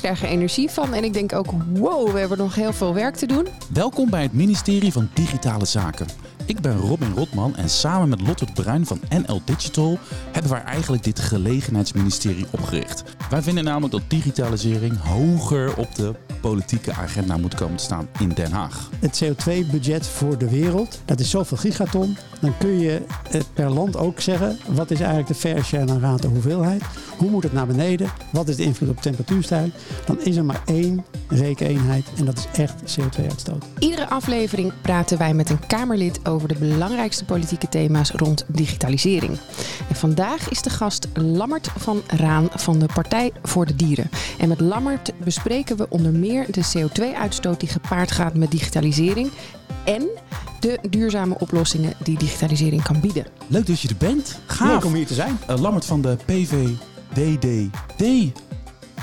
krijg er energie van. En ik denk ook, wow, we hebben nog heel veel werk te doen. Welkom bij het ministerie van Digitale Zaken. Ik ben Robin Rotman en samen met Lotte de Bruin van NL Digital hebben wij eigenlijk dit gelegenheidsministerie opgericht. Wij vinden namelijk dat digitalisering hoger op de politieke agenda moet komen te staan in Den Haag. Het CO2-budget voor de wereld, dat is zoveel gigaton. Dan kun je eh, per land ook zeggen, wat is eigenlijk de fair share naar raad de hoeveelheid? Hoe moet het naar beneden? Wat is de invloed op temperatuurstijging? Dan is er maar één rekeneenheid en dat is echt CO2-uitstoot. Iedere aflevering praten wij met een Kamerlid over de belangrijkste politieke thema's rond digitalisering. En vandaag is de gast Lammert van Raan van de Partij voor de Dieren. En met Lammert bespreken we onder meer de CO2-uitstoot die gepaard gaat met digitalisering en de duurzame oplossingen die digitalisering kan bieden. Leuk dat je er bent. Gaaf. Leuk om hier te zijn. Uh, Lammert van de PVDDD.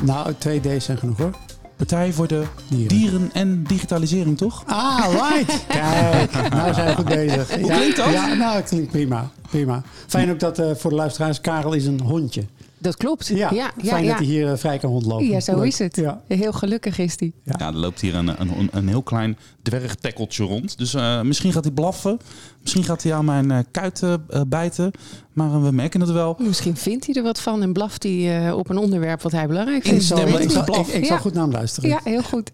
Nou, twee D's zijn genoeg hoor. Partij voor de Dieren. dieren en digitalisering, toch? Ah, right. Kijk, nou zijn we goed bezig. Hoe klinkt dat? Ja, nou, het klinkt prima. prima. Fijn ook dat eh, voor de luisteraars, Karel is een hondje. Dat klopt. Ja, ja, ja, fijn ja. dat hij hier eh, vrij kan rondlopen. Ja, zo Leuk. is het. Ja. Heel gelukkig is hij. Ja. Ja, er loopt hier een, een, een heel klein dwergtekkeltje rond. Dus eh, misschien gaat hij blaffen. Misschien gaat hij aan mijn eh, kuiten bijten. Maar eh, we merken het wel. Misschien vindt hij er wat van en blaft hij eh, op een onderwerp wat hij belangrijk vindt. Ik zal, ik ik, niet. ik, ik zal Ja. goed naar hem luisteren. Ja, heel goed.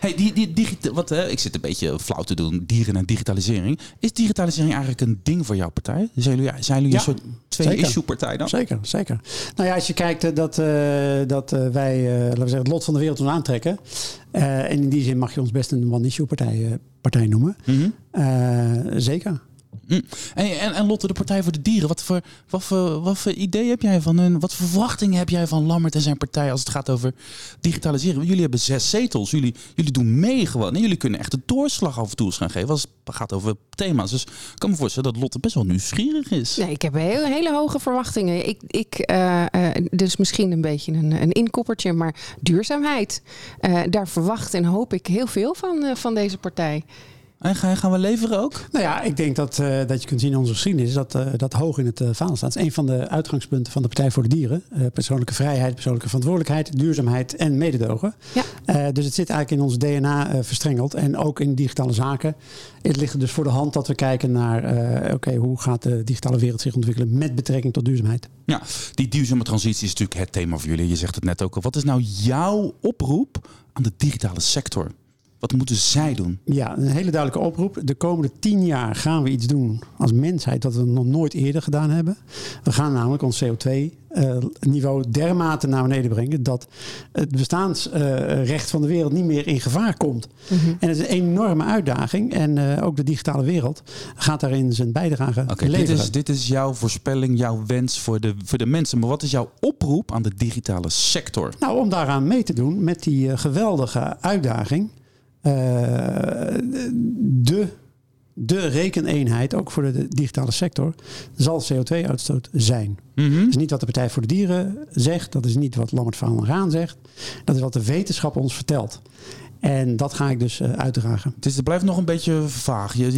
Hey, die, die, digita- wat, hè, ik zit een beetje flauw te doen. Dieren en digitalisering. Is digitalisering eigenlijk een ding voor jouw partij? Zijn jullie, zijn jullie Ja, een soort twee-issue-partij dan? Zeker, zeker. Nou ja, als je kijkt eh, dat, eh, dat wij, eh, laten we zeggen, het lot van de wereld ons aantrekken. eh, en in die zin mag je ons best een one-issue-partij eh, partij noemen. Mhm. Eh, zeker. Mm. En, en, en Lotte, de Partij voor de Dieren, wat voor, wat voor, wat voor idee heb jij van hun? Wat voor verwachtingen heb jij van Lammert en zijn partij als het gaat over digitaliseren? Jullie hebben zes zetels, jullie, jullie doen mee gewoon. En jullie kunnen echt de doorslag af en toe eens gaan geven als het gaat over thema's. Dus ik kan me voorstellen dat Lotte best wel nieuwsgierig is. Nee, ik heb heel, hele hoge verwachtingen. Ik, ik, eh, eh, dus misschien een beetje een, een inkoppertje, maar duurzaamheid. Eh, daar verwacht en hoop ik heel veel van, van deze partij. En gaan, gaan we leveren ook? Nou ja, ik denk dat, eh, dat je kunt zien in onze geschiedenis dat dat dat hoog in het uh, vaandel staat. Het is een van de uitgangspunten van de Partij voor de Dieren. Eh, persoonlijke vrijheid, persoonlijke verantwoordelijkheid, duurzaamheid en mededogen. Ja. Eh, dus het zit eigenlijk in ons DNA eh, verstrengeld en ook in digitale zaken. Het ligt er dus voor de hand dat we kijken naar, eh, oké, hoe gaat de digitale wereld zich ontwikkelen met betrekking tot duurzaamheid. Ja, die duurzame transitie is natuurlijk het thema voor jullie. Je zegt het net ook al. Wat is nou jouw oproep aan de digitale sector? Wat moeten zij doen? Ja, een hele duidelijke oproep. De komende tien jaar gaan we iets doen als mensheid dat we nog nooit eerder gedaan hebben. We gaan namelijk ons CO2-niveau dermate naar beneden brengen dat het bestaansrecht van de wereld niet meer in gevaar komt. En het is een enorme uitdaging. En eh, ook de digitale wereld gaat daarin zijn bijdrage Oké, dit leveren. is, dit is jouw voorspelling, jouw wens voor de, voor de mensen. Maar wat is jouw oproep aan de digitale sector? Nou, om daaraan mee te doen met die eh, geweldige uitdaging. Eh, de, de rekeneenheid, ook voor de, digitale sector, zal CO2-uitstoot zijn. Mhm. Dat is niet wat de Partij voor de Dieren zegt. Dat is niet wat Lammert van Raan zegt. Dat is wat de wetenschap ons vertelt. En dat ga ik dus eh, uitdragen. Het, is, het blijft nog een beetje vaag. Je,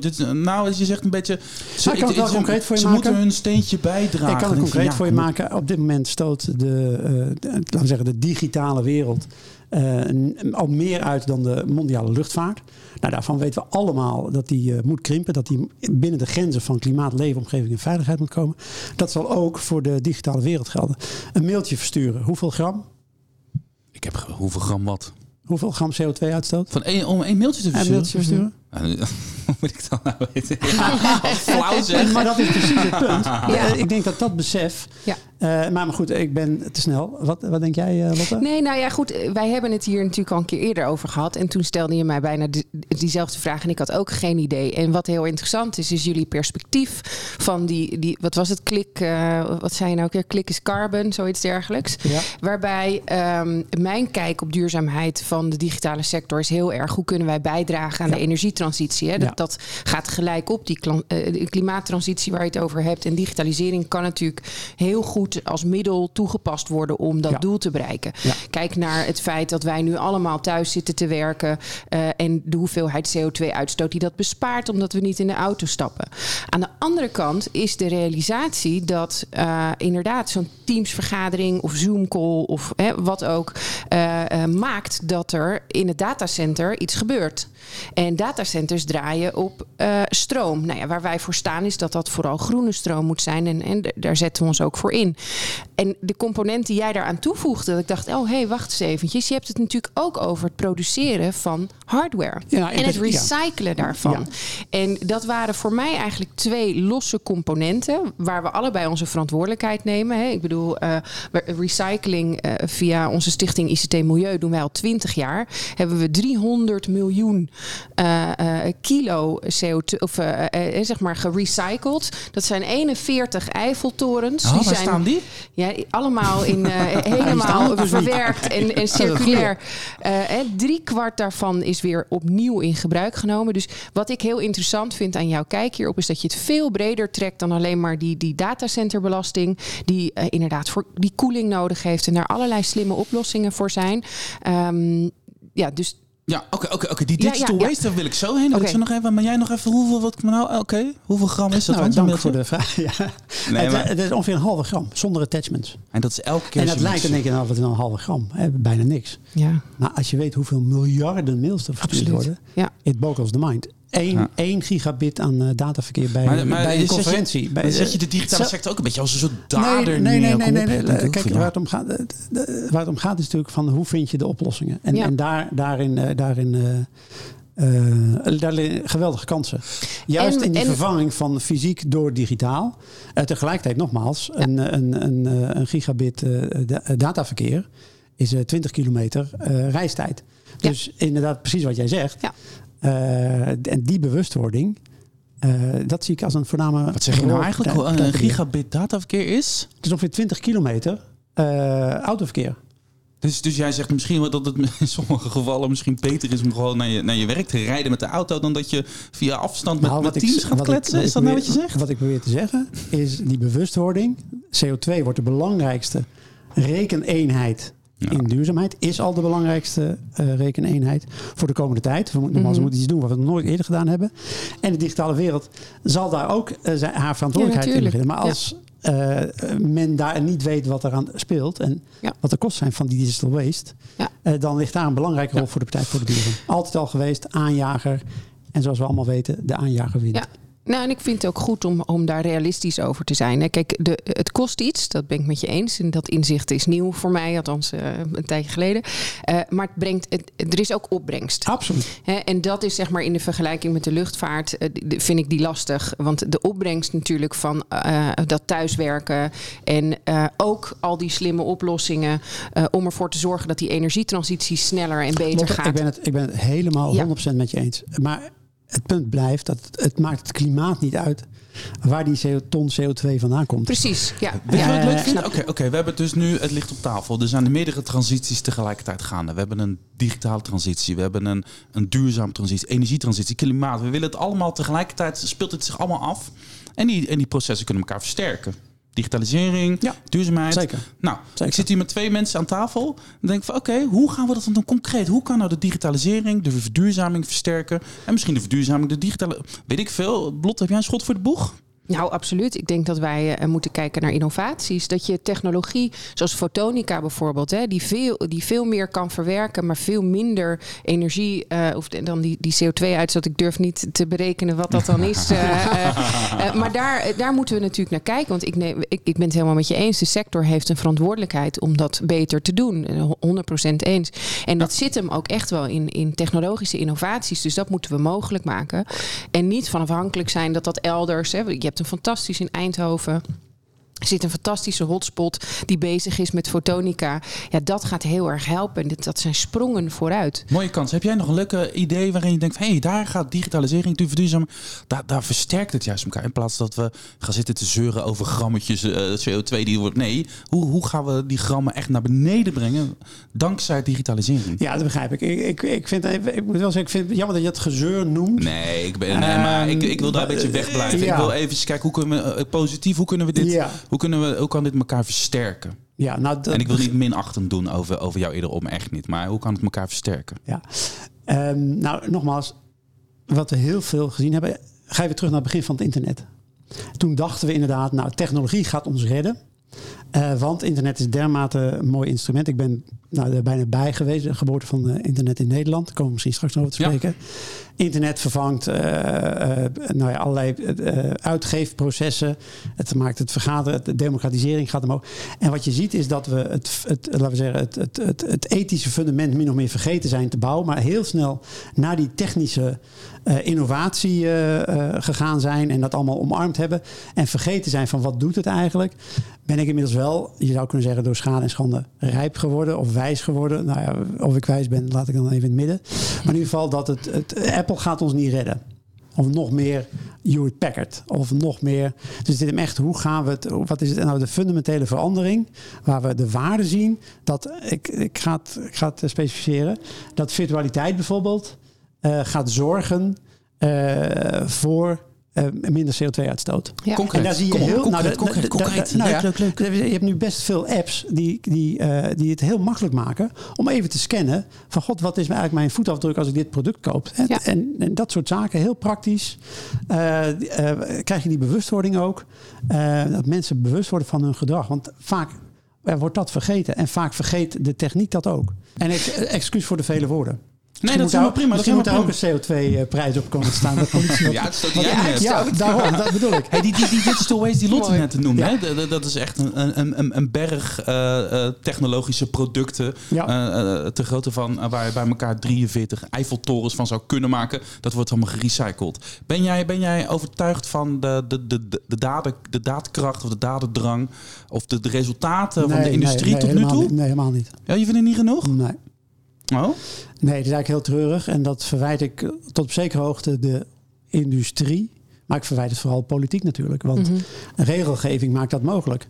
dit, nou, je zegt een beetje... Ze, ik kan het wel concreet voor je ze maken. moeten hun steentje bijdragen. Ik kan het concreet ja, voor je maken. Op dit moment stoot de, eh, de- laten we zeggen, de digitale wereld eh, al meer uit dan de mondiale luchtvaart. Nou, daarvan weten we allemaal dat die eh, moet krimpen. Dat die binnen de grenzen van klimaat, leefomgeving en veiligheid moet komen. Dat zal ook voor de digitale wereld gelden. Een mailtje versturen. Hoeveel gram? Ik heb hoeveel gram wat? Hoeveel gram CO2 uitstoot? Van één, om één mailtje te Een versturen? mailtje versturen? Hoe moet ik dat nou weten? Ja, flauw zeg. Maar dat is precies het punt. Ja. Eh, Ik denk dat dat besef. Ja. eh, maar, maar goed, ik ben te snel. Wat, wat denk jij, eh, Lotte? Nee, nou ja, goed. Wij hebben het hier natuurlijk al een keer eerder over gehad. En toen stelde je mij bijna die- diezelfde vraag. En ik had ook geen idee. En wat heel interessant is, is jullie perspectief van die, die wat was het, klik, eh, wat zei je nou een keer? Klik is carbon, zoiets dergelijks. Ja. Waarbij ehm, mijn kijk op duurzaamheid van de digitale sector is heel erg. Hoe kunnen wij bijdragen aan Ja. de energietransitie? Hè? Dat, Ja. dat gaat gelijk op, die eh, klimaattransitie waar je het over hebt. En digitalisering kan natuurlijk heel goed als middel toegepast worden om dat Ja. doel te bereiken. Ja. Kijk naar het feit dat wij nu allemaal thuis zitten te werken eh, en de hoeveelheid CO2-uitstoot die dat bespaart omdat we niet in de auto stappen. Aan de andere kant is de realisatie dat eh, inderdaad zo'n Teams-vergadering of Zoom-call of hè, wat ook maakt dat er in het datacenter iets gebeurt. En datacenters draaien op eh, stroom. Nou ja, waar wij voor staan is dat dat vooral groene stroom moet zijn. En, en daar zetten we ons ook voor in. En de component die jij daaraan toevoegde, dat ik dacht, oh hé, hey, wacht eens eventjes. Je hebt het natuurlijk ook over het produceren van hardware. Ja, en het ja. recyclen daarvan. Ja. En dat waren voor mij eigenlijk twee losse componenten waar we allebei onze verantwoordelijkheid nemen. Hè. Ik bedoel, eh, recycling eh, via onze stichting ICT Milieu doen wij al 20 jaar. Hebben we 300 miljoen kilo CO2 of eh, eh, zeg maar gerecycled. Dat zijn 41 Eiffeltorens. Oh, die waar zijn staan die? ja, allemaal in eh, helemaal verwerkt en, circulair. Eh, drie kwart daarvan is weer opnieuw in gebruik genomen. Dus wat ik heel interessant vind aan jouw kijk hierop is dat je het veel breder trekt dan alleen maar die, die datacenterbelasting, die eh, inderdaad voor die koeling nodig heeft en daar allerlei slimme oplossingen voor zijn. Ehm, ja, dus Ja, oké, oké, oké. Die digital ja, ja. waste, daar wil ik zo heen. Dat ik zo nog even, maar jij nog even, hoeveel, wat, nou, oké, hoeveel gram is dat? Nou, dan, zo'n dank voor de vraag. Ja. Nee, het, maar- het is ongeveer een halve gram, zonder attachments. En dat is elke keer En dat lijkt in één keer nou, wat is een halve gram. Hè, bijna niks. ja, Maar als je weet hoeveel miljarden mails er verstuurd worden, Ja. it boggles the mind. 1, Ja. 1 gigabit aan eh, dataverkeer bij, Maar, maar bij een je- conferentie. bij, dan zet je eh, de digitale zo- sector ook een beetje als een soort dader Nee, nee, nee, nee, nee, nee. Kijk, waar ja. het, om gaat, de- de- waar het om gaat is natuurlijk van hoe vind je de oplossingen. En, Ja. en daar, daarin, eh, daarin eh, eh, daar geweldige kansen. Juist En- in die en- vervanging van fysiek door digitaal. Eh, tegelijkertijd nogmaals, een, een, een, eh, een gigabit eh, da- dataverkeer is eh, 20 kilometer eh, reistijd. Ja. Dus inderdaad precies wat jij zegt. Ja. Eh, en die bewustwording, eh, dat zie ik als een voorname... Wat zeg je nou eigenlijk? voor Een gigabit dataverkeer is? Het is ongeveer 20 kilometer eh, autoverkeer. Dus, dus jij zegt misschien wel dat het in sommige gevallen misschien beter is om gewoon naar je, naar je werk te rijden met de auto dan dat je via afstand met, Nou, met ik- teams gaat ik- kletsen? is dat nou wat je zegt? Wat ik probeer te zeggen is die bewustwording. CO2 wordt de belangrijkste rekeneenheid Ja. in duurzaamheid. Is al de belangrijkste eh, rekeneenheid voor de komende tijd. We moeten, we Mhm. moeten iets doen wat we nog nooit eerder gedaan hebben. En de digitale wereld zal daar ook eh, zijn, haar verantwoordelijkheid in beginnen. Maar als eh, men daar niet weet wat eraan speelt en Ja. wat de kosten zijn van die digital waste, Ja. dan ligt daar een belangrijke rol voor de Partij voor de Dieren. Altijd al geweest, aanjager. En zoals we allemaal weten, de aanjager wint. Nou, en ik vind het ook goed om, om daar realistisch over te zijn. Kijk, de, het kost iets, dat ben ik met je eens. En dat inzicht is nieuw voor mij, althans eh, een tijdje geleden. Eh, maar het brengt, het, er is ook opbrengst. Absoluut. Hè, en dat is zeg maar in de vergelijking met de luchtvaart, eh, vind ik die lastig. Want de opbrengst natuurlijk van dat thuiswerken en ook al die slimme oplossingen om ervoor te zorgen dat die energietransitie sneller en beter Lotte, gaat. ik, ben het, ik ben het helemaal Ja. 100% met je eens. Maar het punt blijft dat het, maakt het klimaat niet uit waar die CO ton CO2 vandaan komt. Precies, ja. Weet je wat ik Ja, leuk eh, vind? snap Oké, oké, we hebben dus nu het licht op tafel. Er zijn meerdere transities tegelijkertijd gaande. We hebben een digitale transitie, we hebben een, een duurzame transitie, energietransitie, klimaat. We willen het allemaal tegelijkertijd, speelt het zich allemaal af. En die, en die processen kunnen elkaar versterken. Digitalisering, Ja, duurzaamheid. zeker. Nou, Zeker. ik zit hier met twee mensen aan tafel. Dan denk ik van, oké, hoe gaan we dat dan doen concreet? Hoe kan nou de digitalisering, de verduurzaming versterken? En misschien de verduurzaming, de digitale... Weet ik veel. Blot, heb jij een schot voor de boeg? Nou, absoluut. Ik denk dat wij eh, moeten kijken naar innovaties. Dat je technologie, zoals fotonica bijvoorbeeld, hè, die, veel, die veel meer kan verwerken, maar veel minder energie eh, of dan die, die CO2-uitstoot. Ik durf niet te berekenen wat dat dan is. eh, maar daar, daar moeten we natuurlijk naar kijken. Want ik, neem, ik, ik ben het helemaal met je eens. De sector heeft een verantwoordelijkheid om dat beter te doen. Eh, 100% eens. En dat zit hem ook echt wel in, in technologische innovaties. Dus dat moeten we mogelijk maken. En niet van afhankelijk zijn dat dat elders. Hè, je hebt een fantastisch in Eindhoven. Er zit een fantastische hotspot die bezig is met fotonica. Ja, dat gaat heel erg helpen. Dat zijn sprongen vooruit. Mooie kans. Heb jij nog een leuke idee waarin je denkt: hé, hey, daar gaat digitalisering, verduurzamen, daar, daar versterkt het juist elkaar. In plaats dat we gaan zitten te zeuren over grammetjes eh, CO2 die wordt. Nee, hoe, hoe gaan we die grammen echt naar beneden brengen dankzij digitalisering? Ja, dat begrijp ik. Ik, ik, ik, vind, ik moet wel zeggen, ik vind het jammer dat je het gezeur noemt. Nee, ik, ben, nee maar ik, ik wil daar een beetje wegblijven. ja. Ik wil even kijken hoe kunnen we eh, positief, hoe kunnen we dit Ja. Hoe, kunnen we, hoe kan dit elkaar versterken? Ja, nou, dat- En ik wil niet minachtend doen over, over jou eerder om, echt niet. Maar hoe kan het elkaar versterken? Ja. Ehm, nou, nogmaals, wat we heel veel gezien hebben. Ga je weer terug naar het begin van het internet. Toen dachten we inderdaad, nou, technologie gaat ons redden. Eh, want internet is dermate een mooi instrument. Ik ben nou, er bijna bij geweest, de geboorte van eh, internet in Nederland. Daar komen we misschien straks nog over te Ja. spreken. Internet vervangt eh, nou ja, allerlei uitgeefprocessen. Het maakt het vergaderen, de democratisering gaat omhoog. En wat je ziet is dat we het, het, laten we zeggen, het, het, het, het ethische fundament min of meer vergeten zijn te bouwen. Maar heel snel naar die technische innovatie gegaan zijn. En dat allemaal omarmd hebben. En vergeten zijn van wat doet het eigenlijk. Ben ik inmiddels wel, je zou kunnen zeggen, door schade en schande rijp geworden of wijs geworden. Nou ja, of ik wijs ben, laat ik dan even in het midden. Maar in ieder geval dat het, het Apple gaat ons niet redden. Of nog meer Hewlett Packard. Of nog meer. Dus dit is echt, hoe gaan we het. Wat is het nou de fundamentele verandering? Waar we de waarde zien. Dat, ik, ik, ga het, ik ga het specificeren. Dat virtualiteit bijvoorbeeld eh, gaat zorgen eh, voor eh, minder CO2-uitstoot. Ja. Concreet. En daar zie je heel concreet, nou, concreet, da- da- concreet. da- nou Leuk, ja, leuk, leuk. Je hebt nu best veel apps die, die, eh, die het heel makkelijk maken om even te scannen van god, wat is eigenlijk mijn voetafdruk als ik dit product koop? En, Ja. en, en dat soort zaken, heel praktisch. Eh, eh, krijg je die bewustwording ook. eh, dat mensen bewust worden van hun gedrag. Want vaak eh, wordt dat vergeten. En vaak vergeet de techniek dat ook. En ex- excuus voor de vele woorden. Nee, dat is helemaal prima. Dat is Misschien moet ook een CO2-prijs op komen te staan. Dat politie Ja, ja, daarom, dat bedoel ik. Hey, die, die, die Digital Waste die Lotte net noemde, Ja. hè? Dat- dat- dat is echt een, een, een, een berg eh, eh, technologische producten. Ja. eh, eh, te grootte van eh, waar je bij elkaar 43 Eiffeltorens van zou kunnen maken. Dat wordt allemaal gerecycled. Ben jij, ben jij overtuigd van de, de, de, de, de, daden, de daadkracht of de dadendrang of de, de resultaten van de industrie nee, tot nu toe? Nee, helemaal niet. Ja, je vindt het niet genoeg? Nee. Oh? Nee, het is eigenlijk heel treurig. En dat verwijt ik tot op zekere hoogte de industrie. Maar ik verwijt het vooral politiek natuurlijk. Want Mhm. regelgeving maakt dat mogelijk.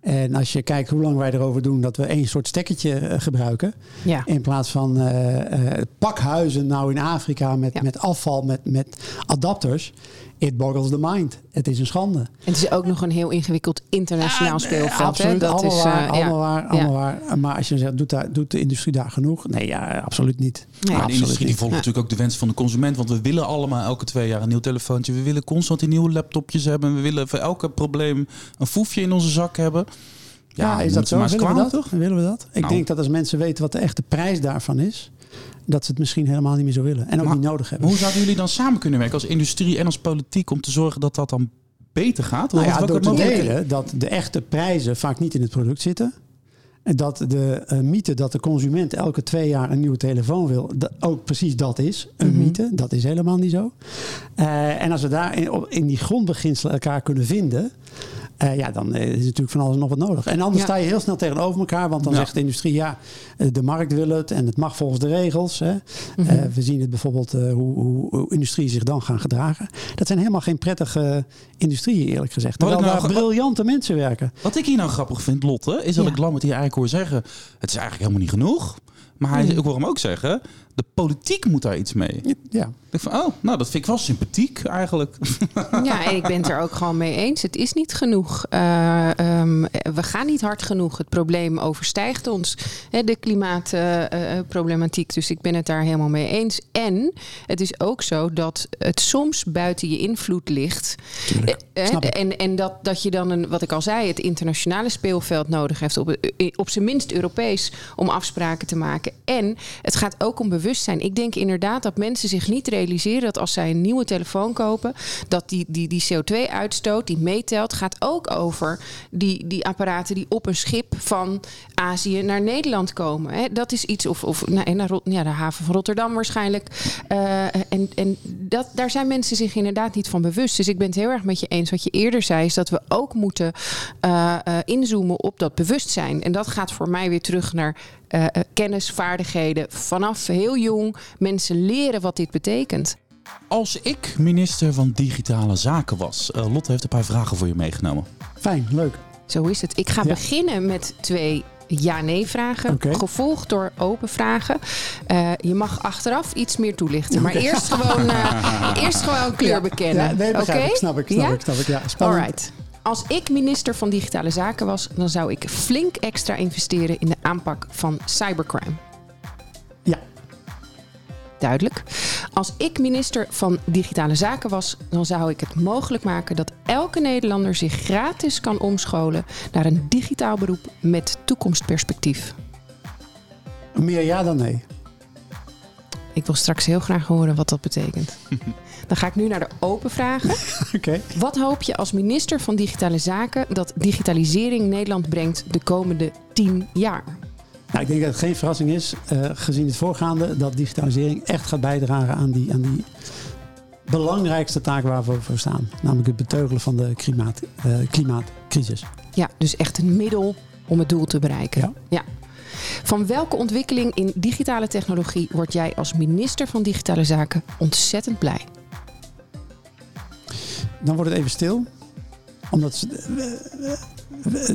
En als je kijkt hoe lang wij erover doen dat we één soort stekkertje eh, gebruiken. Ja. In plaats van eh, eh, pakhuizen nou in Afrika met, Ja. met afval, met, met adapters. It boggles the mind. Het is een schande. En het is ook nog een heel ingewikkeld internationaal Ah, speelveld. hè? Absoluut, Dat allemaal is, waar, eh, allemaal ja. waar, allemaal waar. Maar als je zegt, doet, daar, doet de industrie daar genoeg? Nee, ja, absoluut niet. Nee. Maar de industrie die niet. volgt Ja. natuurlijk ook de wens van de consument. Want we willen allemaal elke twee jaar een nieuw telefoontje. We willen constant die nieuwe laptopjes hebben. We willen voor elke probleem een foefje in onze zak hebben. Ja, is dat zo? Willen we dat? toch? Willen we dat? Ik Nou. denk dat als mensen weten wat de echte prijs daarvan is, dat ze het misschien helemaal niet meer zo willen. En ook Maar- niet nodig hebben. hoe zouden jullie dan samen kunnen werken als industrie en als politiek om te zorgen dat dat dan beter gaat? Nou ja, door te delen dat de echte prijzen vaak niet in het product zitten. En dat de eh, mythe dat de consument elke twee jaar een nieuwe telefoon wil, dat ook precies dat is. Een Mhm. mythe. Dat is helemaal niet zo. Eh, en als we daar in, op- in die grondbeginselen elkaar kunnen vinden. Eh, ja, dan eh, is natuurlijk van alles nog wat nodig. En anders Ja. sta je heel snel tegenover elkaar. Want dan Ja. zegt de industrie, ja, eh, de markt wil het en het mag volgens de regels. Hè. Mhm. Eh, we zien het bijvoorbeeld eh, hoe, hoe, hoe industrie zich dan gaan gedragen. Dat zijn helemaal geen prettige industrieën, eerlijk gezegd. Ik Terwijl nou daar briljante mensen werken. Wat ik hier nou grappig vind, Lotte, is dat Ja. ik Lambert hier eigenlijk hoor zeggen... het is eigenlijk helemaal niet genoeg. Maar hij, ik hoor hem ook zeggen, de politiek moet daar iets mee. Ja, Ik van, oh, nou, dat vind ik wel sympathiek eigenlijk. Ja, en ik ben het er ook gewoon mee eens. Het is niet genoeg. Eh, ehm, we gaan niet hard genoeg. Het probleem overstijgt ons. Hè, de klimaatproblematiek. dus ik ben het daar helemaal mee eens. En het is ook zo dat het soms buiten je invloed ligt. Eh, en en dat, dat je dan, een, wat ik al zei, het internationale speelveld nodig heeft. Op, eh, op zijn minst Europees om afspraken te maken. En het gaat ook om bewustzijn. Ik denk inderdaad dat mensen zich niet realiseren dat als zij een nieuwe telefoon kopen, dat die, die, die CO2-uitstoot die meetelt, gaat ook over die, die apparaten die op een schip van Azië naar Nederland komen. Hè. Dat is iets, of, of nou, naar ja, de haven van Rotterdam waarschijnlijk. Eh, en en dat, daar zijn mensen zich inderdaad niet van bewust. Dus ik ben het heel erg met je eens. Wat je eerder zei, is dat we ook moeten eh, eh, inzoomen op dat bewustzijn. En dat gaat voor mij weer terug naar eh, eh, kennis, vaardigheden. Vanaf heel jong mensen leren wat dit betekent. Als ik minister van Digitale Zaken was, eh, Lotte heeft een paar vragen voor je meegenomen. Fijn, leuk. Zo is het. Ik ga Ja. beginnen met twee ja-nee vragen, Oké. gevolgd door open vragen. Eh, je mag achteraf iets meer toelichten, maar eerst gewoon, eh, eerst gewoon kleur Ja, bekennen. Ja, nee, Oké? ik. Snap ik, snap Ja? ik, snap ik. Ja, spannend. Alright. Als ik minister van Digitale Zaken was, dan zou ik flink extra investeren in de aanpak van cybercrime. Ja. Duidelijk. Als ik minister van Digitale Zaken was, dan zou ik het mogelijk maken dat elke Nederlander zich gratis kan omscholen naar een digitaal beroep met toekomstperspectief. Meer ja dan nee. Ik wil straks heel graag horen wat dat betekent. Dan ga ik nu naar de open vragen. Oké. Wat hoop je als minister van Digitale Zaken dat digitalisering Nederland brengt de komende tien jaar? Nou, ik denk dat het geen verrassing is, eh, gezien het voorgaande, dat digitalisering echt gaat bijdragen aan die, aan die belangrijkste taak waar we voor staan. Namelijk het beteugelen van de klimaat, eh, klimaatcrisis. Ja, dus echt een middel om het doel te bereiken. Ja. ja. Van welke ontwikkeling in digitale technologie word jij als minister van Digitale Zaken ontzettend blij? Dan wordt het even stil, omdat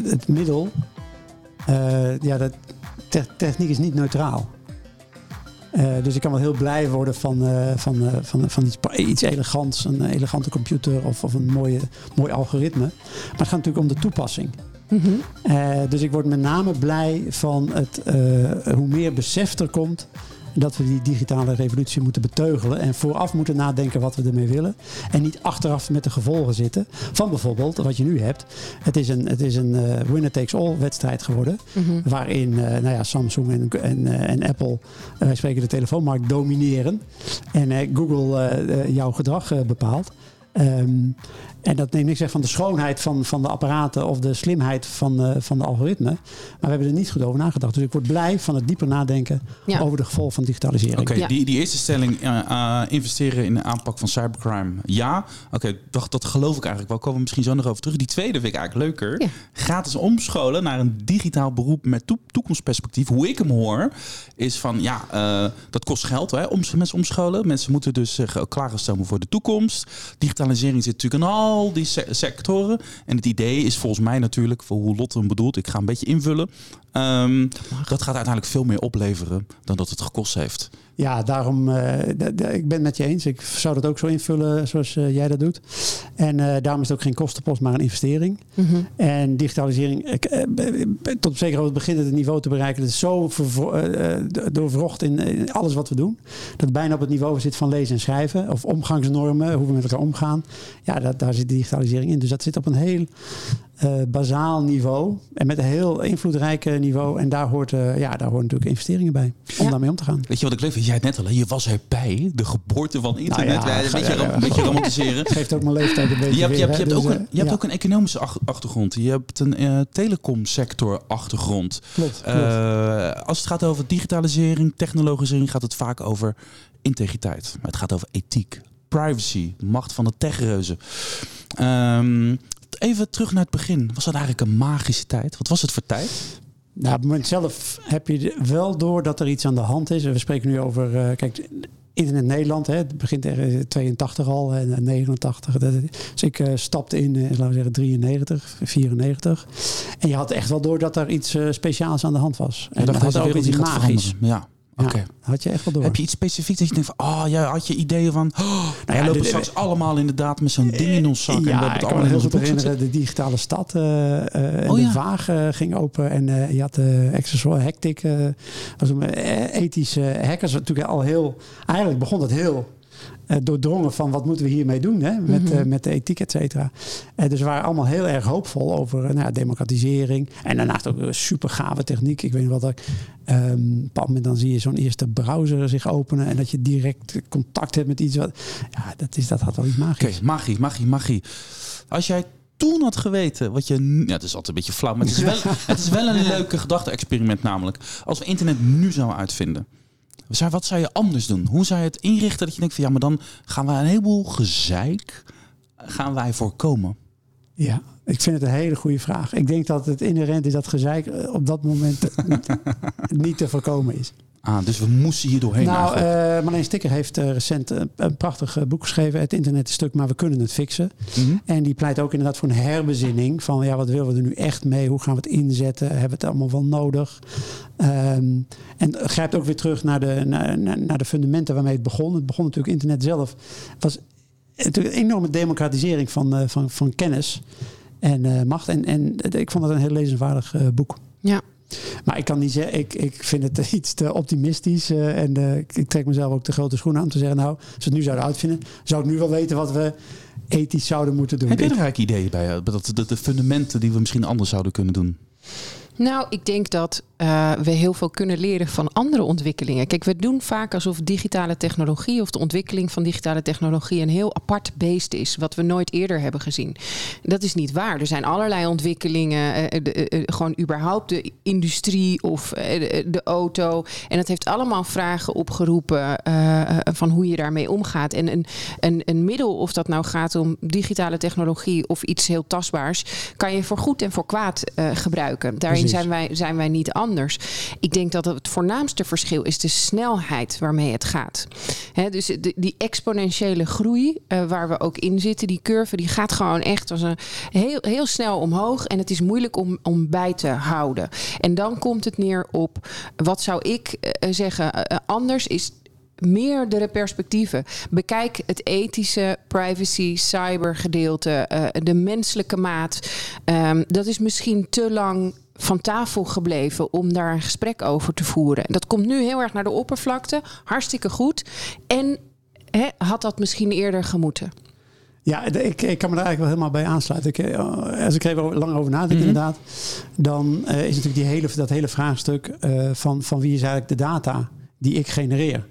het middel, eh, ja, de te- techniek is niet neutraal. Eh, dus ik kan wel heel blij worden van, eh, van, van, van iets, iets elegants, een elegante computer of, of een mooie, mooi algoritme. Maar het gaat natuurlijk om de toepassing. Eh, dus ik word met name blij van het, eh, hoe meer besef er komt dat we die digitale revolutie moeten beteugelen en vooraf moeten nadenken wat we ermee willen. En niet achteraf met de gevolgen zitten van bijvoorbeeld wat je nu hebt. Het is een, het is een eh, winner takes all wedstrijd geworden. Mhm. Waarin nou ja, Samsung en, en, en Apple, wij spreken de telefoonmarkt, domineren. En Google jouw gedrag bepaalt. Ehm, en dat neemt niks weg van de schoonheid van, van de apparaten of de slimheid van, eh, van de algoritme. Maar we hebben er niet goed over nagedacht. Dus ik word blij van het dieper nadenken Ja. over de gevolgen van digitalisering. Oké, Ja. die, die eerste stelling, eh, eh, investeren in de aanpak van cybercrime, ja. Oké, dat, dat geloof ik eigenlijk wel. Komen we misschien zo nog over terug. Die tweede vind ik eigenlijk leuker. Ja. Gratis omscholen naar een digitaal beroep met toe- toekomstperspectief. Hoe ik hem hoor, is van ja, eh, dat kost geld hè, om mensen omscholen. Mensen moeten dus zich ook klaarstellen voor de toekomst. Digitalisering zit natuurlijk in al die se- sectoren. En het idee is volgens mij natuurlijk, voor hoe Lotte hem bedoelt, ik ga een beetje invullen. Ehm, dat gaat uiteindelijk veel meer opleveren dan dat het gekost heeft. Ja, daarom, eh, ik ben het met je eens. Ik zou dat ook zo invullen zoals eh, jij dat doet. En eh, daarom is het ook geen kostenpost, maar een investering. Mhm. En digitalisering, tot op zekere hoogte begint het het niveau te bereiken. Dat is zo doorwrocht in, in alles wat we doen. Dat het bijna op het niveau zit van lezen en schrijven. Of omgangsnormen, hoe we met elkaar omgaan. Ja, dat, daar zit digitalisering in. Dus dat zit op een heel eh, bazaal niveau. En met een heel invloedrijk eh, niveau. En daar hoort, eh, ja, daar horen natuurlijk investeringen bij. Om Ja. daarmee om te gaan. Weet je wat ik leuk vind? Jij het net al, hè? je was erbij, de geboorte van internet. Nou ja, een, beetje, ja, ja. een beetje romantiseren. Geeft ook mijn leeftijd een beetje Je hebt, je hebt, je hebt, hè. ook, Dus, een, eh, je hebt ja, ook een economische ach- achtergrond. Je hebt een eh, telecomsector achtergrond. Klopt, klopt. Eh, als het gaat over digitalisering, technologisering, gaat het vaak over integriteit. Maar het gaat over ethiek, privacy, macht van de techreuzen. Ehm, even terug naar het begin. Was dat eigenlijk een magische tijd? Wat was het voor tijd? Nou, op het moment zelf heb je wel door dat er iets aan de hand is. We spreken nu over, eh, kijk, internet Nederland. Hè, het begint er 82 al en eh, 89. Dat- Dus ik eh, stapte in, eh, laten we zeggen, 93, 94. En je had echt wel door dat er iets speciaals aan de hand was. En dat had ook iets magisch. Ja, oké. Ja, had je echt wel door. Heb je iets specifieks dat je denkt van, oh ja, had je ideeën van, oh, wij ja, lopen straks allemaal inderdaad met zo'n ding in ons zak en we Ja, hebben ik het kan allemaal me heel goed herinneren. De digitale stad eh, eh, Oh de ja. Eh, ging open. En eh, je had de Accessor Hectic. was een ethische hackers. Natuurlijk al heel... Eigenlijk begon dat heel eh, doordrongen van wat moeten we hiermee doen hè? Met, Mhm. eh, met de ethiek, et cetera. Eh, dus we waren allemaal heel erg hoopvol over nou, democratisering. En daarnaast ook super gave techniek. Ik weet niet wat ik... ehm, een bepaald moment dan zie je zo'n eerste browser zich openen. En dat je direct contact hebt met iets wat... Ja, dat, is, dat had wel iets Oké, magisch. magie, magie, magie. Als jij toen had geweten wat je... Ja, het is altijd een beetje flauw, maar het is wel, het is wel een leuke gedachte-experiment namelijk. Als we internet nu zouden uitvinden, wat zou je anders doen? Hoe zou je het inrichten dat je denkt van ja, maar dan gaan we een heleboel gezeik gaan wij voorkomen? Ja, ik vind het een hele goede vraag. Ik denk dat het inherent is dat gezeik eh, op dat moment niet te voorkomen is. Ah, dus we moesten hier doorheen nou, eh Marleen Stikker heeft eh, recent een, een prachtig eh, boek geschreven. Het internet is stuk, maar we kunnen het fixen. Mhm. En die pleit ook inderdaad voor een herbezinning. Van ja, wat willen we er nu echt mee? Hoe gaan we het inzetten? Hebben we het allemaal wel nodig? Ehm, en grijpt ook weer terug naar de, naar, de fundamenten waarmee het begon. Het begon natuurlijk internet zelf. was natuurlijk een enorme democratisering van, eh, van, van kennis. en eh, macht. En, en ik vond het een heel lezenswaardig uh, boek. Ja. Maar ik kan niet zeggen, ik, ik vind het iets te optimistisch. Uh, en uh, ik trek mezelf ook de grote schoenen aan om te zeggen, nou, als we het nu zouden uitvinden, zou ik nu wel weten wat we ethisch zouden moeten doen. Heb je er eigenlijk ideeën bij? Dat, de, de fundamenten die we misschien anders zouden kunnen doen? Nou, ik denk dat uh, we heel veel kunnen leren van andere ontwikkelingen. Kijk, we doen vaak alsof digitale technologie of de ontwikkeling van digitale technologie een heel apart beest is, wat we nooit eerder hebben gezien. Dat is niet waar. Er zijn allerlei ontwikkelingen, uh, de, uh, gewoon überhaupt de industrie of de, de, auto. En dat heeft allemaal vragen opgeroepen van hoe je daarmee omgaat. En een, een, een middel, of dat nou gaat om digitale technologie of iets heel tastbaars, kan je voor goed en voor kwaad gebruiken. Daarin zijn wij, zijn wij niet anders. Ik denk dat het voornaamste verschil is de snelheid waarmee het gaat. Dus die exponentiële groei uh, waar we ook in zitten, die curve, die gaat gewoon echt als een heel, heel snel omhoog. En het is moeilijk om, om bij te houden. En dan komt het neer op, wat zou ik uh, zeggen, uh, anders is meerdere perspectieven. Bekijk het ethische, privacy, cyber gedeelte, uh, de menselijke maat. Um, dat is misschien te lang van tafel gebleven om daar een gesprek over te voeren. Dat komt nu heel erg naar de oppervlakte. Hartstikke goed. En hè, had dat misschien eerder gemoeten? Ja, ik, ik kan me daar eigenlijk wel helemaal bij aansluiten. Ik, eh, als ik er even lang over nadenk, mm-hmm. inderdaad, dan uh, is natuurlijk die hele, dat hele vraagstuk uh, van, van wie is eigenlijk de data die ik genereer.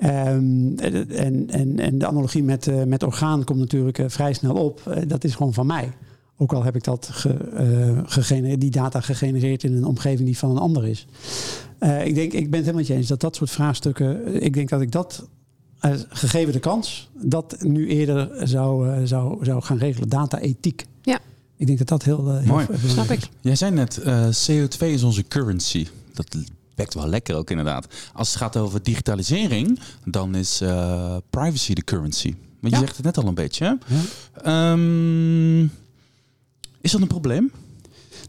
Um, en, en, en de analogie met, uh, met orgaan komt natuurlijk vrij snel op. Dat is gewoon van mij. Ook al heb ik dat ge, gegenereerd, die data gegenereerd in een omgeving die van een ander is. ik, denk, ik ben het helemaal met je eens dat dat soort vraagstukken. Ik denk dat ik dat, gegeven de kans, dat nu eerder zou, zou, zou gaan regelen. Data-ethiek. Ja. Ik denk dat dat heel. heel Mooi. Snap ik. Jij zei net: CO2 is onze currency. Dat Bekt wel lekker ook inderdaad. Als het gaat over digitalisering, dan is uh, privacy de currency. Want je Ja. zegt het net al een beetje. hè? Ja. Ehm, is dat een probleem?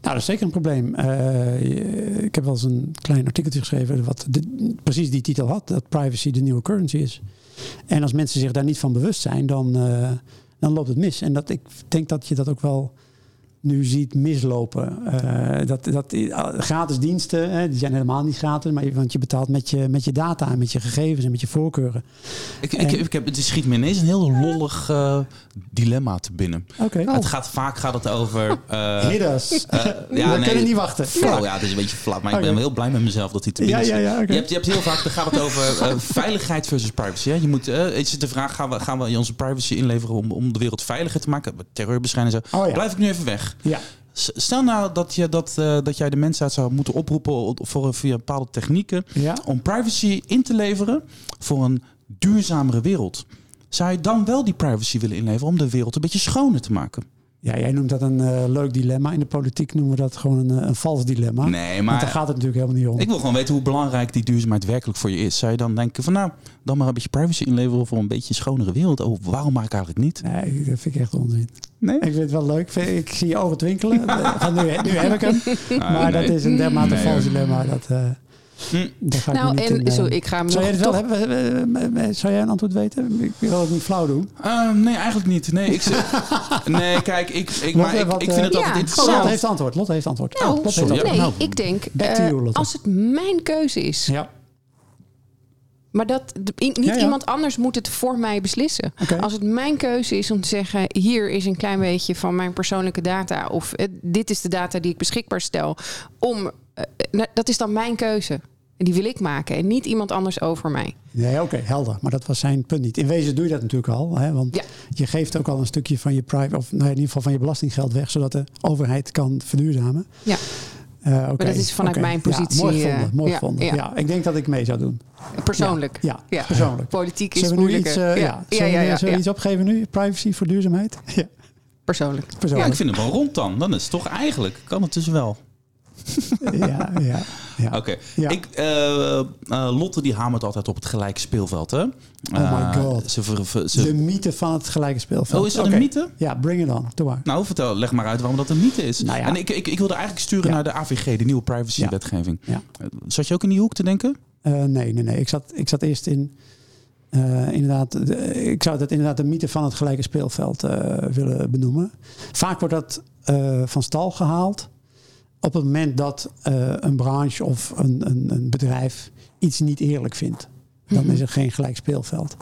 Nou, dat is zeker een probleem. Je- ik heb wel eens een klein artikeltje geschreven wat precies die titel had: dat privacy de nieuwe currency is. En als mensen zich daar niet van bewust zijn, dan, eh, dan loopt het mis. En dat, ik denk dat je dat ook wel nu ziet mislopen. Eh, dat, dat, gratis diensten, hè, die zijn helemaal niet gratis, maar want je betaalt met je, met je data en met je gegevens en met je voorkeuren. Ik, ik, En- ik heb, het schiet me ineens een heel lollig eh, dilemma te binnen. Het gaat, vaak gaat het over... Hit us. eh, We kunnen niet wachten. Flauw, ja, het is een beetje flauw. Maar ik ben wel heel blij met mezelf dat hij te Ja, binnen ja, ja, oké. je, hebt, je hebt heel vaak, dan gaat het over veiligheid versus privacy. Hè? Je moet, is het de vraag, gaan we, gaan we onze privacy inleveren om, om de wereld veiliger te maken? Terreurbescherming en zo. Oh ja. Blijf ik nu even weg. Ja. Stel nou dat, je, dat, eh, dat jij de mensheid zou moeten oproepen voor, via bepaalde technieken Ja. om privacy in te leveren voor een duurzamere wereld. Zou je dan wel die privacy willen inleveren om de wereld een beetje schoner te maken? Ja, jij noemt dat een eh, leuk dilemma. In de politiek noemen we dat gewoon een, eh, een vals dilemma. Nee, Want maar daar gaat het natuurlijk helemaal niet om. ik wil gewoon weten hoe belangrijk die duurzaamheid werkelijk voor je is. Zou je dan denken van nou, dan maar een beetje privacy inleveren voor een beetje een schonere wereld? Oh, waarom maak ik eigenlijk niet? Nee, dat vind ik echt onzin. Nee? Ik vind het wel leuk. Ik zie je ogen twinkelen. Van nu, nu heb ik hem. maar Ah, nee. dat is een dermate Nee, vals dilemma. Dat, eh Hm. daar ga ik Nou, en in, zo, ik ga Zou jij het wel toch- hebben? Zou jij een antwoord weten? Ik wil het niet flauw doen. Eh, nee, eigenlijk niet. Nee, ik, zeg- nee kijk, ik, ik, maar ik, wat, ik vind het eh, altijd ja, Oh, interessant. Lotte heeft antwoord. Lotte heeft antwoord. Nou, Oh, heeft sorry. antwoord. Nee, Nou, ik denk, eh, you, Lotte. als het mijn keuze is, Ja. maar dat niet Ja, ja. iemand anders moet het voor mij beslissen. Als het mijn keuze is om te zeggen, hier is een klein beetje van mijn persoonlijke data, of eh, dit is de data die ik beschikbaar stel, om, dat is dan mijn keuze. En die wil ik maken en niet iemand anders over mij. Nee, oké, helder. Maar dat was zijn punt niet. In wezen doe je dat natuurlijk al. Hè, want Ja. je geeft ook al een stukje van je private, of nou, in ieder geval van je belastinggeld weg, zodat de overheid kan verduurzamen. Ja. Eh, oké, dat is vanuit mijn positie, Ja, mooi gevonden. eh, mooi ja, gevonden. ja. Ja. ik denk dat ik mee zou doen. Persoonlijk. Ja, Ja. persoonlijk. Politiek is moeilijker. eh, ja. ja. Ja, Zullen we, ja, ja, ja. iets opgeven nu? Privacy voor duurzaamheid? Ja, Persoonlijk. Ja, persoonlijk. ik vind hem wel rond dan. Dan is het toch eigenlijk, kan het dus wel. Ja, ja, ja. Oké. Ja. Ik, eh, eh, Lotte die hamert altijd op het gelijke speelveld, hè? Oh my Eh, God. Ze, ver- ver- ze- De mythe van het gelijke speelveld. oh, is dat een mythe? Ja, bring it on. Doe maar. Nou, vertel, leg maar uit waarom dat een mythe is. Nou ja. En ik, ik, ik wilde eigenlijk sturen naar de AVG, de nieuwe privacywetgeving. Ja. Zat je ook in die hoek te denken? Nee, nee, nee. Ik zat, ik zat eerst in. inderdaad, de- ik zou dat inderdaad de mythe van het gelijke speelveld willen benoemen. Vaak wordt dat van stal gehaald op het moment dat eh, een branche of een, een, een, bedrijf iets niet eerlijk vindt. Dan Mhm. is er geen gelijk speelveld.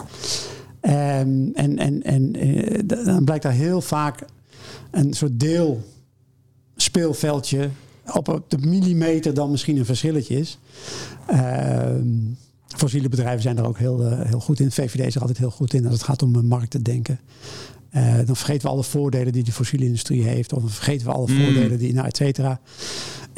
Ehm, en en, en eh, dan blijkt daar heel vaak een soort deel speelveldje op, de millimeter dan misschien een verschilletje is. Ehm, fossiele bedrijven zijn er ook heel, eh, heel goed in. VVD is er altijd heel goed in als het gaat om een markt te denken. Eh, dan vergeten we alle voordelen die de fossiele industrie heeft. Of dan vergeten we alle Mm. voordelen die, nou, et cetera.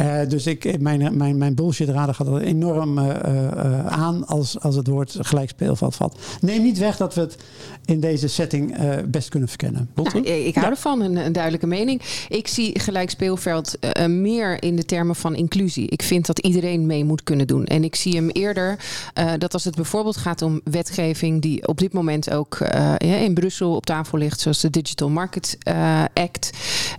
Eh, dus ik, mijn, mijn, mijn bullshit-radar gaat er enorm eh, eh, aan als, als het woord gelijk speelveld valt. Neem niet weg dat we het in deze setting eh, best kunnen verkennen. Nou, ik hou Ja. ervan, een, een duidelijke mening. Ik zie gelijk speelveld eh, meer in de termen van inclusie. Ik vind dat iedereen mee moet kunnen doen. En ik zie hem eerder eh, dat als het bijvoorbeeld gaat om wetgeving die op dit moment ook eh, in Brussel op tafel ligt, zoals de Digital Market eh, Act,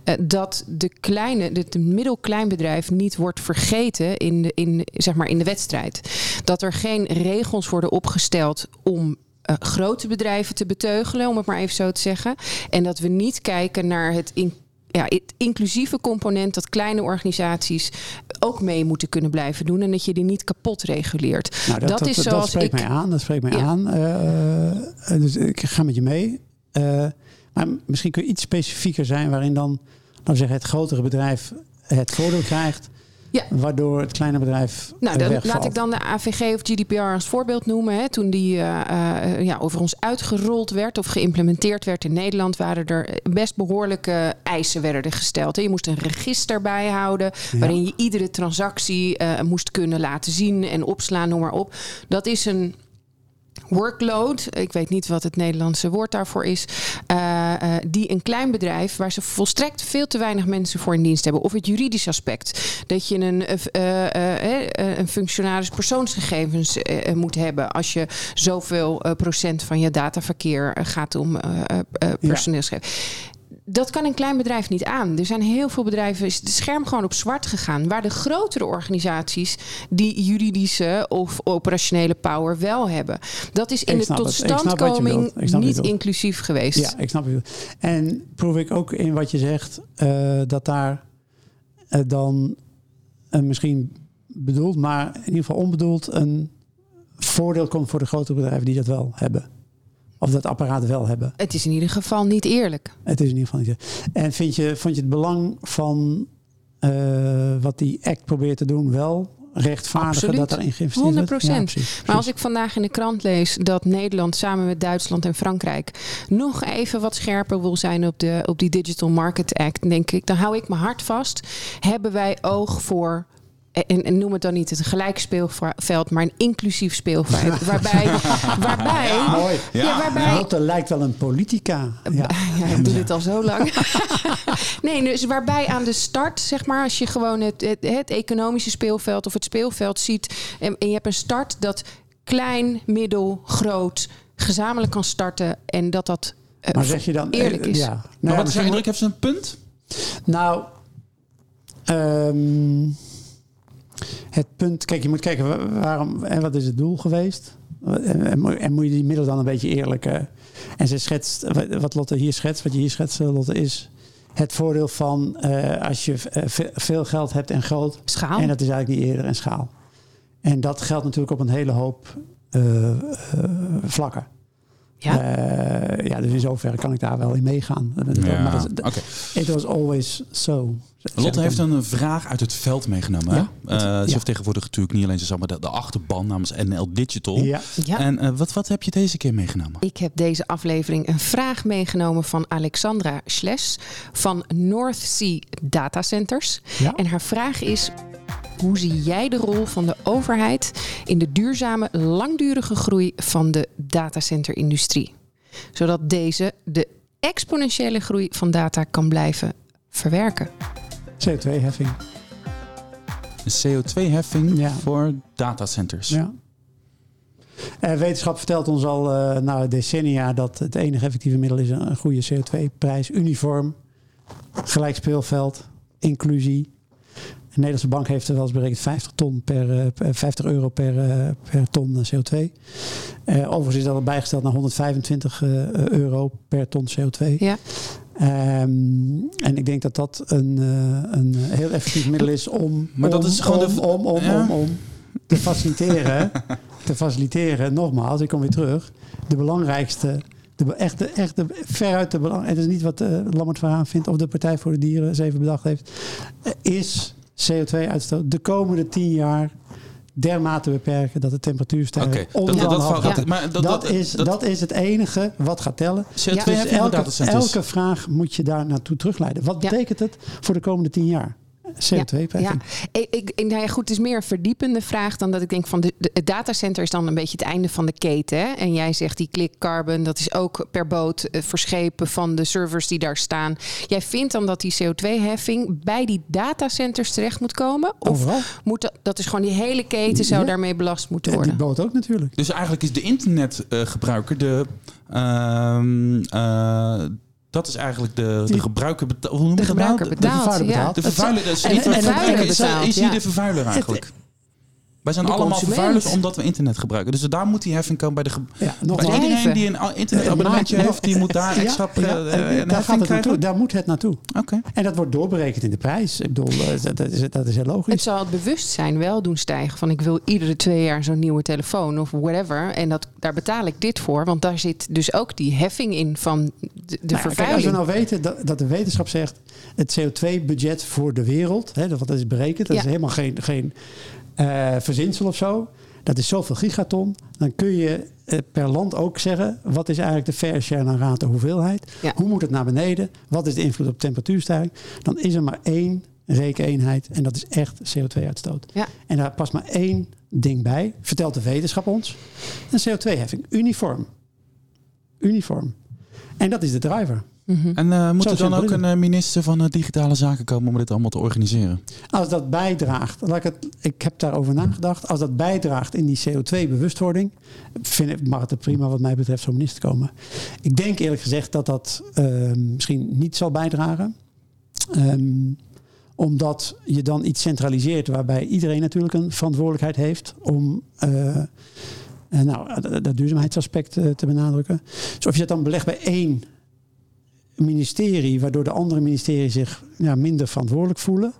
eh, dat de kleine, de, de middelkleinbedrijf niet wordt vergeten in de, in, zeg maar in de wedstrijd. Dat er geen regels worden opgesteld om eh, grote bedrijven te beteugelen, om het maar even zo te zeggen. En dat we niet kijken naar het, in, ja, het inclusieve component dat kleine organisaties ook mee moeten kunnen blijven doen en dat je die niet kapot reguleert. Nou, Dat is dat, zoals spreekt ik- mij aan. Dat spreekt mij Ja. aan. Eh, eh, dus ik ga met je mee. Maar misschien kun je iets specifieker zijn waarin dan, we zeggen, het grotere bedrijf het voordeel krijgt. Ja. Waardoor het kleine bedrijf Nou, dan wegvalt. laat ik dan de AVG of GDPR als voorbeeld noemen. Hè. Toen die eh, ja, over ons uitgerold werd of geïmplementeerd werd in Nederland, waren er best behoorlijke eisen werden gesteld. hè. Je moest een register bijhouden Ja. waarin je iedere transactie eh, moest kunnen laten zien en opslaan, noem maar op. Dat is een workload, ik weet niet wat het Nederlandse woord daarvoor is, eh, eh, die een klein bedrijf waar ze volstrekt veel te weinig mensen voor in dienst hebben. Of het juridisch aspect, dat je een, eh, een functionaris persoonsgegevens moet hebben als je zoveel procent van je dataverkeer gaat om personeelsgegevens. Dat kan een klein bedrijf niet aan. Er zijn heel veel bedrijven, is het scherm gewoon op zwart gegaan. Waar de grotere organisaties die juridische of operationele power wel hebben. Dat is in de je totstandkoming je niet inclusief geweest. Ja, ik snap het. En proef ik ook in wat je zegt eh, dat daar eh, dan eh, misschien bedoeld, maar in ieder geval onbedoeld een voordeel komt voor de grotere bedrijven die dat wel hebben. Of dat apparaat wel hebben. Het is in ieder geval niet eerlijk. Het is in ieder geval niet. En vind je, vond je het belang van eh, wat die act probeert te doen wel rechtvaardiger Absoluut. dat erin geïnvesteerd wordt? 100%. Ja, precies, precies. Maar als ik vandaag in de krant lees dat Nederland samen met Duitsland en Frankrijk nog even wat scherper wil zijn op, de, op die Digital Market Act, denk ik, dan hou ik mijn hart vast. Hebben wij oog voor. En, en noem het dan niet het gelijk speelveld, maar een inclusief speelveld. Waarbij, waarbij, Mooi. ja, waarbij Lotte lijkt wel een politica. Ja. ja, ik doe dit al zo lang. nee, dus waarbij aan de start, zeg maar, als je gewoon het, het, het economische speelveld of het speelveld ziet. En, en je hebt een start dat klein, middel, groot gezamenlijk kan starten. En dat dat eh, Maar zeg je dan eerlijk eh, is. Ja. Nou, Maar ja, wat is jouw indruk? Heeft ze een punt? Nou, ehm, het punt, kijk, je moet kijken wa- waarom en wat is het doel geweest. En, en, moet- en moet je die middel dan een beetje eerlijk. eh, en ze schetst, wat- Lotte hier schetst, wat je hier schetst, eh, Lotte, is het voordeel van eh, als je ve- veel geld hebt en groot. Schaal. En dat is eigenlijk niet eerder en schaal. En dat geldt natuurlijk op een hele hoop vlakken. Ja. Eh, ja, dus in zoverre kan ik daar wel in meegaan. Maar dat, Oké. It was always so. Lotte heeft een vraag uit het veld meegenomen. Ja. hè? Eh, ze Ja. vertegenwoordigt natuurlijk niet alleen zeg maar, de, de achterban namens NL Digital. Ja, Ja. En eh, wat, wat heb je deze keer meegenomen? Ik heb deze aflevering een vraag meegenomen van Alexandra Schles van North Sea Data Centers. Ja. En haar vraag is: hoe zie jij de rol van de overheid in de duurzame, langdurige groei van de datacenter-industrie? Zodat deze de exponentiële groei van data kan blijven verwerken. CO2-heffing. Een CO2-heffing Ja. voor datacenters. Ja. Eh, wetenschap vertelt ons al eh na decennia dat het enige effectieve middel is een, goede CO2-prijs. Uniform, gelijk speelveld, inclusie. De Nederlandse bank heeft er wel eens berekend 50, ton per, eh, per- 50 euro per, eh, per ton eh, CO2. Eh, overigens is dat al bijgesteld naar 125 eh, euro per ton CO2. Ja. Ehm, en ik denk dat dat een, eh, een heel effectief middel is om, Maar dat om, is gewoon om, de- om, om, Ja. om, om te faciliteren. te faciliteren, nogmaals, ik kom weer terug. De belangrijkste, de, echt, de, echt de, veruit de belang. Het is niet wat uh, Lammert Verhaan vindt of de Partij voor de Dieren eens even bedacht heeft. eh, is CO2-uitstoot de komende tien jaar dermate beperken dat de temperatuur stijgt. Oké, onder dat, de dat, maar dat, Dat, dat, is, dat, is het enige wat gaat tellen. CO2 Ja. heb Dus elke, vraag moet je daar naartoe terugleiden. Wat Ja. betekent het voor de komende tien jaar? CO2 Ja, ik, ik, nou ja, goed, het is meer een verdiepende vraag dan dat ik denk van de, de, het datacenter is dan een beetje het einde van de keten. Hè? En jij zegt die click carbon, dat is ook per boot eh, verschepen van de servers die daar staan. Jij vindt dan dat die CO2-heffing bij die datacenters terecht moet komen? Of Overal. moet dat, dat is gewoon die hele keten zou Ja. daarmee belast moeten En die worden? boot ook natuurlijk. Dus eigenlijk is de internetgebruiker de. ehm, eh, dat is eigenlijk de, de gebruiker betaalt. Hoe noem je De dat nou? gebruiker De- betaalt. vervuiler ja. betaalt. De vervuiler, dus En- niet de en- en- vervuiler is, betaalt, is hier ja. de vervuiler eigenlijk. Wij zijn De allemaal consument. vervuilers omdat we internet gebruiken. Dus daar moet die heffing komen bij de. ge- Ja, Bij iedereen die een internetabonnementje heeft, die moet daar Ja, extra ja, eh, daar gaat het naartoe. Daar moet het naartoe. Oké. En dat wordt doorberekend in de prijs. Ik bedoel, eh, dat, dat is, dat is heel logisch. Het zal het bewustzijn wel doen stijgen van ik wil iedere twee jaar zo'n nieuwe telefoon of whatever. En dat, daar betaal ik dit voor. Want daar zit dus ook die heffing in van de, de Nou kijk, als we nou weten dat, dat de wetenschap zegt... het CO2-budget voor de wereld, hè, dat, is berekend... dat Ja. is helemaal geen, geen eh, verzinsel of zo... dat is zoveel gigaton... dan kun je eh, per land ook zeggen... wat is eigenlijk de fair share naar rate hoeveelheid? Ja. Hoe moet het naar beneden? Wat is de invloed op temperatuurstijging? Dan is er maar één rekeneenheid... en dat is echt CO2-uitstoot. Ja. En daar past maar één ding bij... vertelt de wetenschap ons. Een CO2-heffing, uniform. Uniform. En dat is de driver. En eh, moet Zo er dan ook een eh, minister van eh, Digitale Zaken komen om dit allemaal te organiseren? Als dat bijdraagt, laat ik, het, ik heb daarover nagedacht. Als dat bijdraagt in die CO2-bewustwording, vind ik, mag het er prima wat mij betreft zo'n minister komen. Ik denk eerlijk gezegd dat dat misschien niet zal bijdragen. Ehm, omdat je dan iets centraliseert waarbij iedereen natuurlijk een verantwoordelijkheid heeft om nou, dat- duurzaamheidsaspect te benadrukken. Dus of je dat dan belegt bij één ministerie, waardoor de andere ministeries zich ja, minder verantwoordelijk voelen,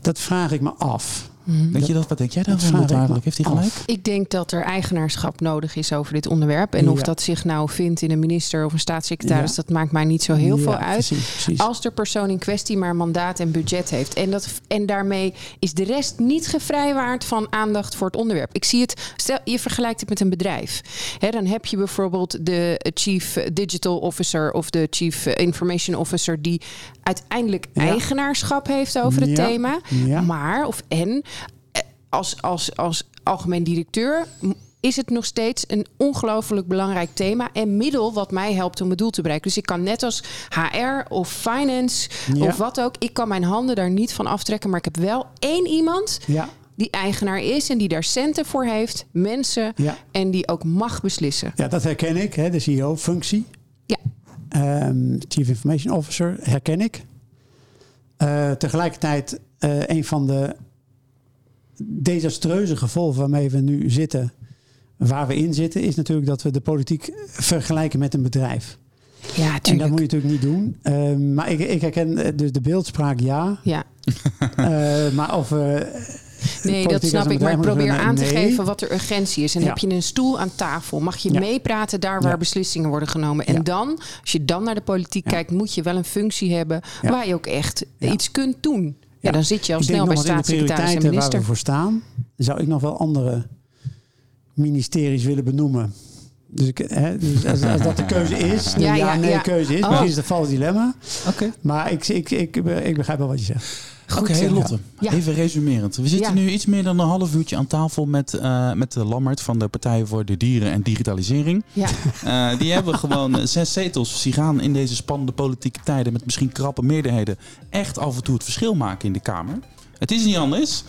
dat vraag ik me af. Denk je dat, wat denk jij daarvan me eigenlijk? Heeft hij af. gelijk? Ik denk dat er eigenaarschap nodig is over dit onderwerp. En of dat zich nou vindt in een minister of een staatssecretaris, Ja. dat maakt mij niet zo heel Ja, veel uit. Precies, precies. Als de persoon in kwestie maar mandaat en budget heeft. En, dat, en daarmee is de rest niet gevrijwaard van aandacht voor het onderwerp. Ik zie het, stel je vergelijkt het met een bedrijf. Hè, dan heb je bijvoorbeeld de Chief Digital Officer of de Chief Information Officer die uiteindelijk Ja. eigenaarschap heeft over het Ja. thema. Ja. Maar, of en, als, als, als algemeen directeur is het nog steeds een ongelooflijk belangrijk thema en middel wat mij helpt om mijn doel te bereiken. Dus ik kan net als HR of finance Ja. of wat ook, ik kan mijn handen daar niet van aftrekken, maar ik heb wel één iemand Ja, die eigenaar is en die daar centen voor heeft, mensen ja. en die ook mag beslissen. ja, dat herken ik, hè, de CEO-functie. Ja. Ehm, Chief Information Officer herken ik. Eh, tegelijkertijd eh, een van de desastreuze gevolgen waarmee we nu zitten, waar we in zitten, is natuurlijk dat we de politiek vergelijken met een bedrijf. Ja, En dat tuurlijk. moet je natuurlijk niet doen. Ehm, maar ik, ik herken eh, dus de beeldspraak ja. Ja, Eh, maar of we nee, dat snap ik. Maar ik probeer aan te nee. geven wat er urgentie is. En Ja. heb je een stoel aan tafel, mag je Ja. meepraten daar waar Ja. beslissingen worden genomen. En dan, als je dan naar de politiek kijkt, moet je wel een functie hebben waar je ook echt iets kunt doen. Ja, dan zit je al Ik denk snel bij staatssecretaris en prioriteiten waar minister. we voor staan, zou ik nog wel andere ministeries willen benoemen. Dus, ik, hè, dus als, als dat de keuze is, de Ja, ja, ja, nee ja. keuze is, Oh. misschien is het een vals dilemma. Oké. Maar ik, ik, ik, ik begrijp wel wat je zegt. Oké, hey Lotte. Ja. Even resumerend. We zitten Ja. nu iets meer dan een half uurtje aan tafel met, eh, met de Lammert van de Partij voor de Dieren en Digitalisering. Ja, Eh, die hebben gewoon eh, zes zetels. Die gaan in deze spannende politieke tijden met misschien krappe meerderheden echt af en toe het verschil maken in de Kamer. Het is niet anders.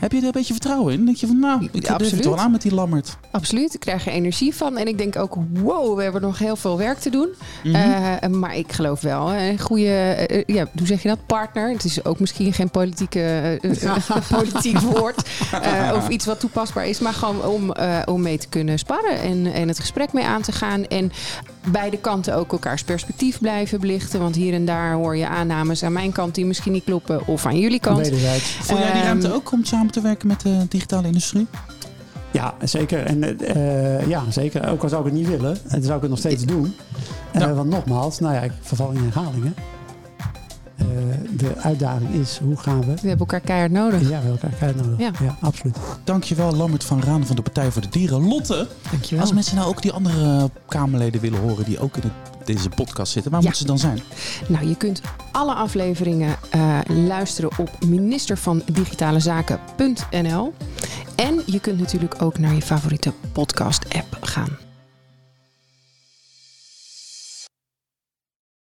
Heb je er een beetje vertrouwen in? Denk je van, nou, ik heb absoluut. het wel aan met die Lammert. Absoluut, ik krijg er energie van. En ik denk ook, wow, we hebben nog heel veel werk te doen. Mhm. Eh, maar ik geloof wel, een goede, eh, ja, hoe zeg je dat, partner. Het is ook misschien geen politieke, eh, eh, politiek woord. eh, of iets wat toepasbaar is. Maar gewoon om, eh, om mee te kunnen sparren en, en het gesprek mee aan te gaan. En beide kanten ook elkaars perspectief blijven belichten. Want hier en daar hoor je aannames aan mijn kant die misschien niet kloppen. Of aan jullie kant. Vond jij die Ehm, ruimte ook om samen te werken met de digitale industrie? Ja, zeker. En eh, ja, zeker. Ook al zou ik het niet willen, dan zou ik het nog steeds doen. Eh. Want nogmaals, nou ja, ik verval in herhalingen. Eh, de uitdaging is, hoe gaan we... We hebben elkaar keihard nodig. Ja, we hebben elkaar keihard nodig. Ja. Ja. absoluut. Dankjewel, Lammert van Raan van de Partij voor de Dieren. Lotte, Dankjewel. als mensen nou ook die andere Kamerleden willen horen die ook in het, deze podcast zitten, waar Ja. moeten ze dan zijn? Nou, je kunt alle afleveringen eh, luisteren op ministervandigitalezaken.nl. En je kunt natuurlijk ook naar je favoriete podcast-app gaan.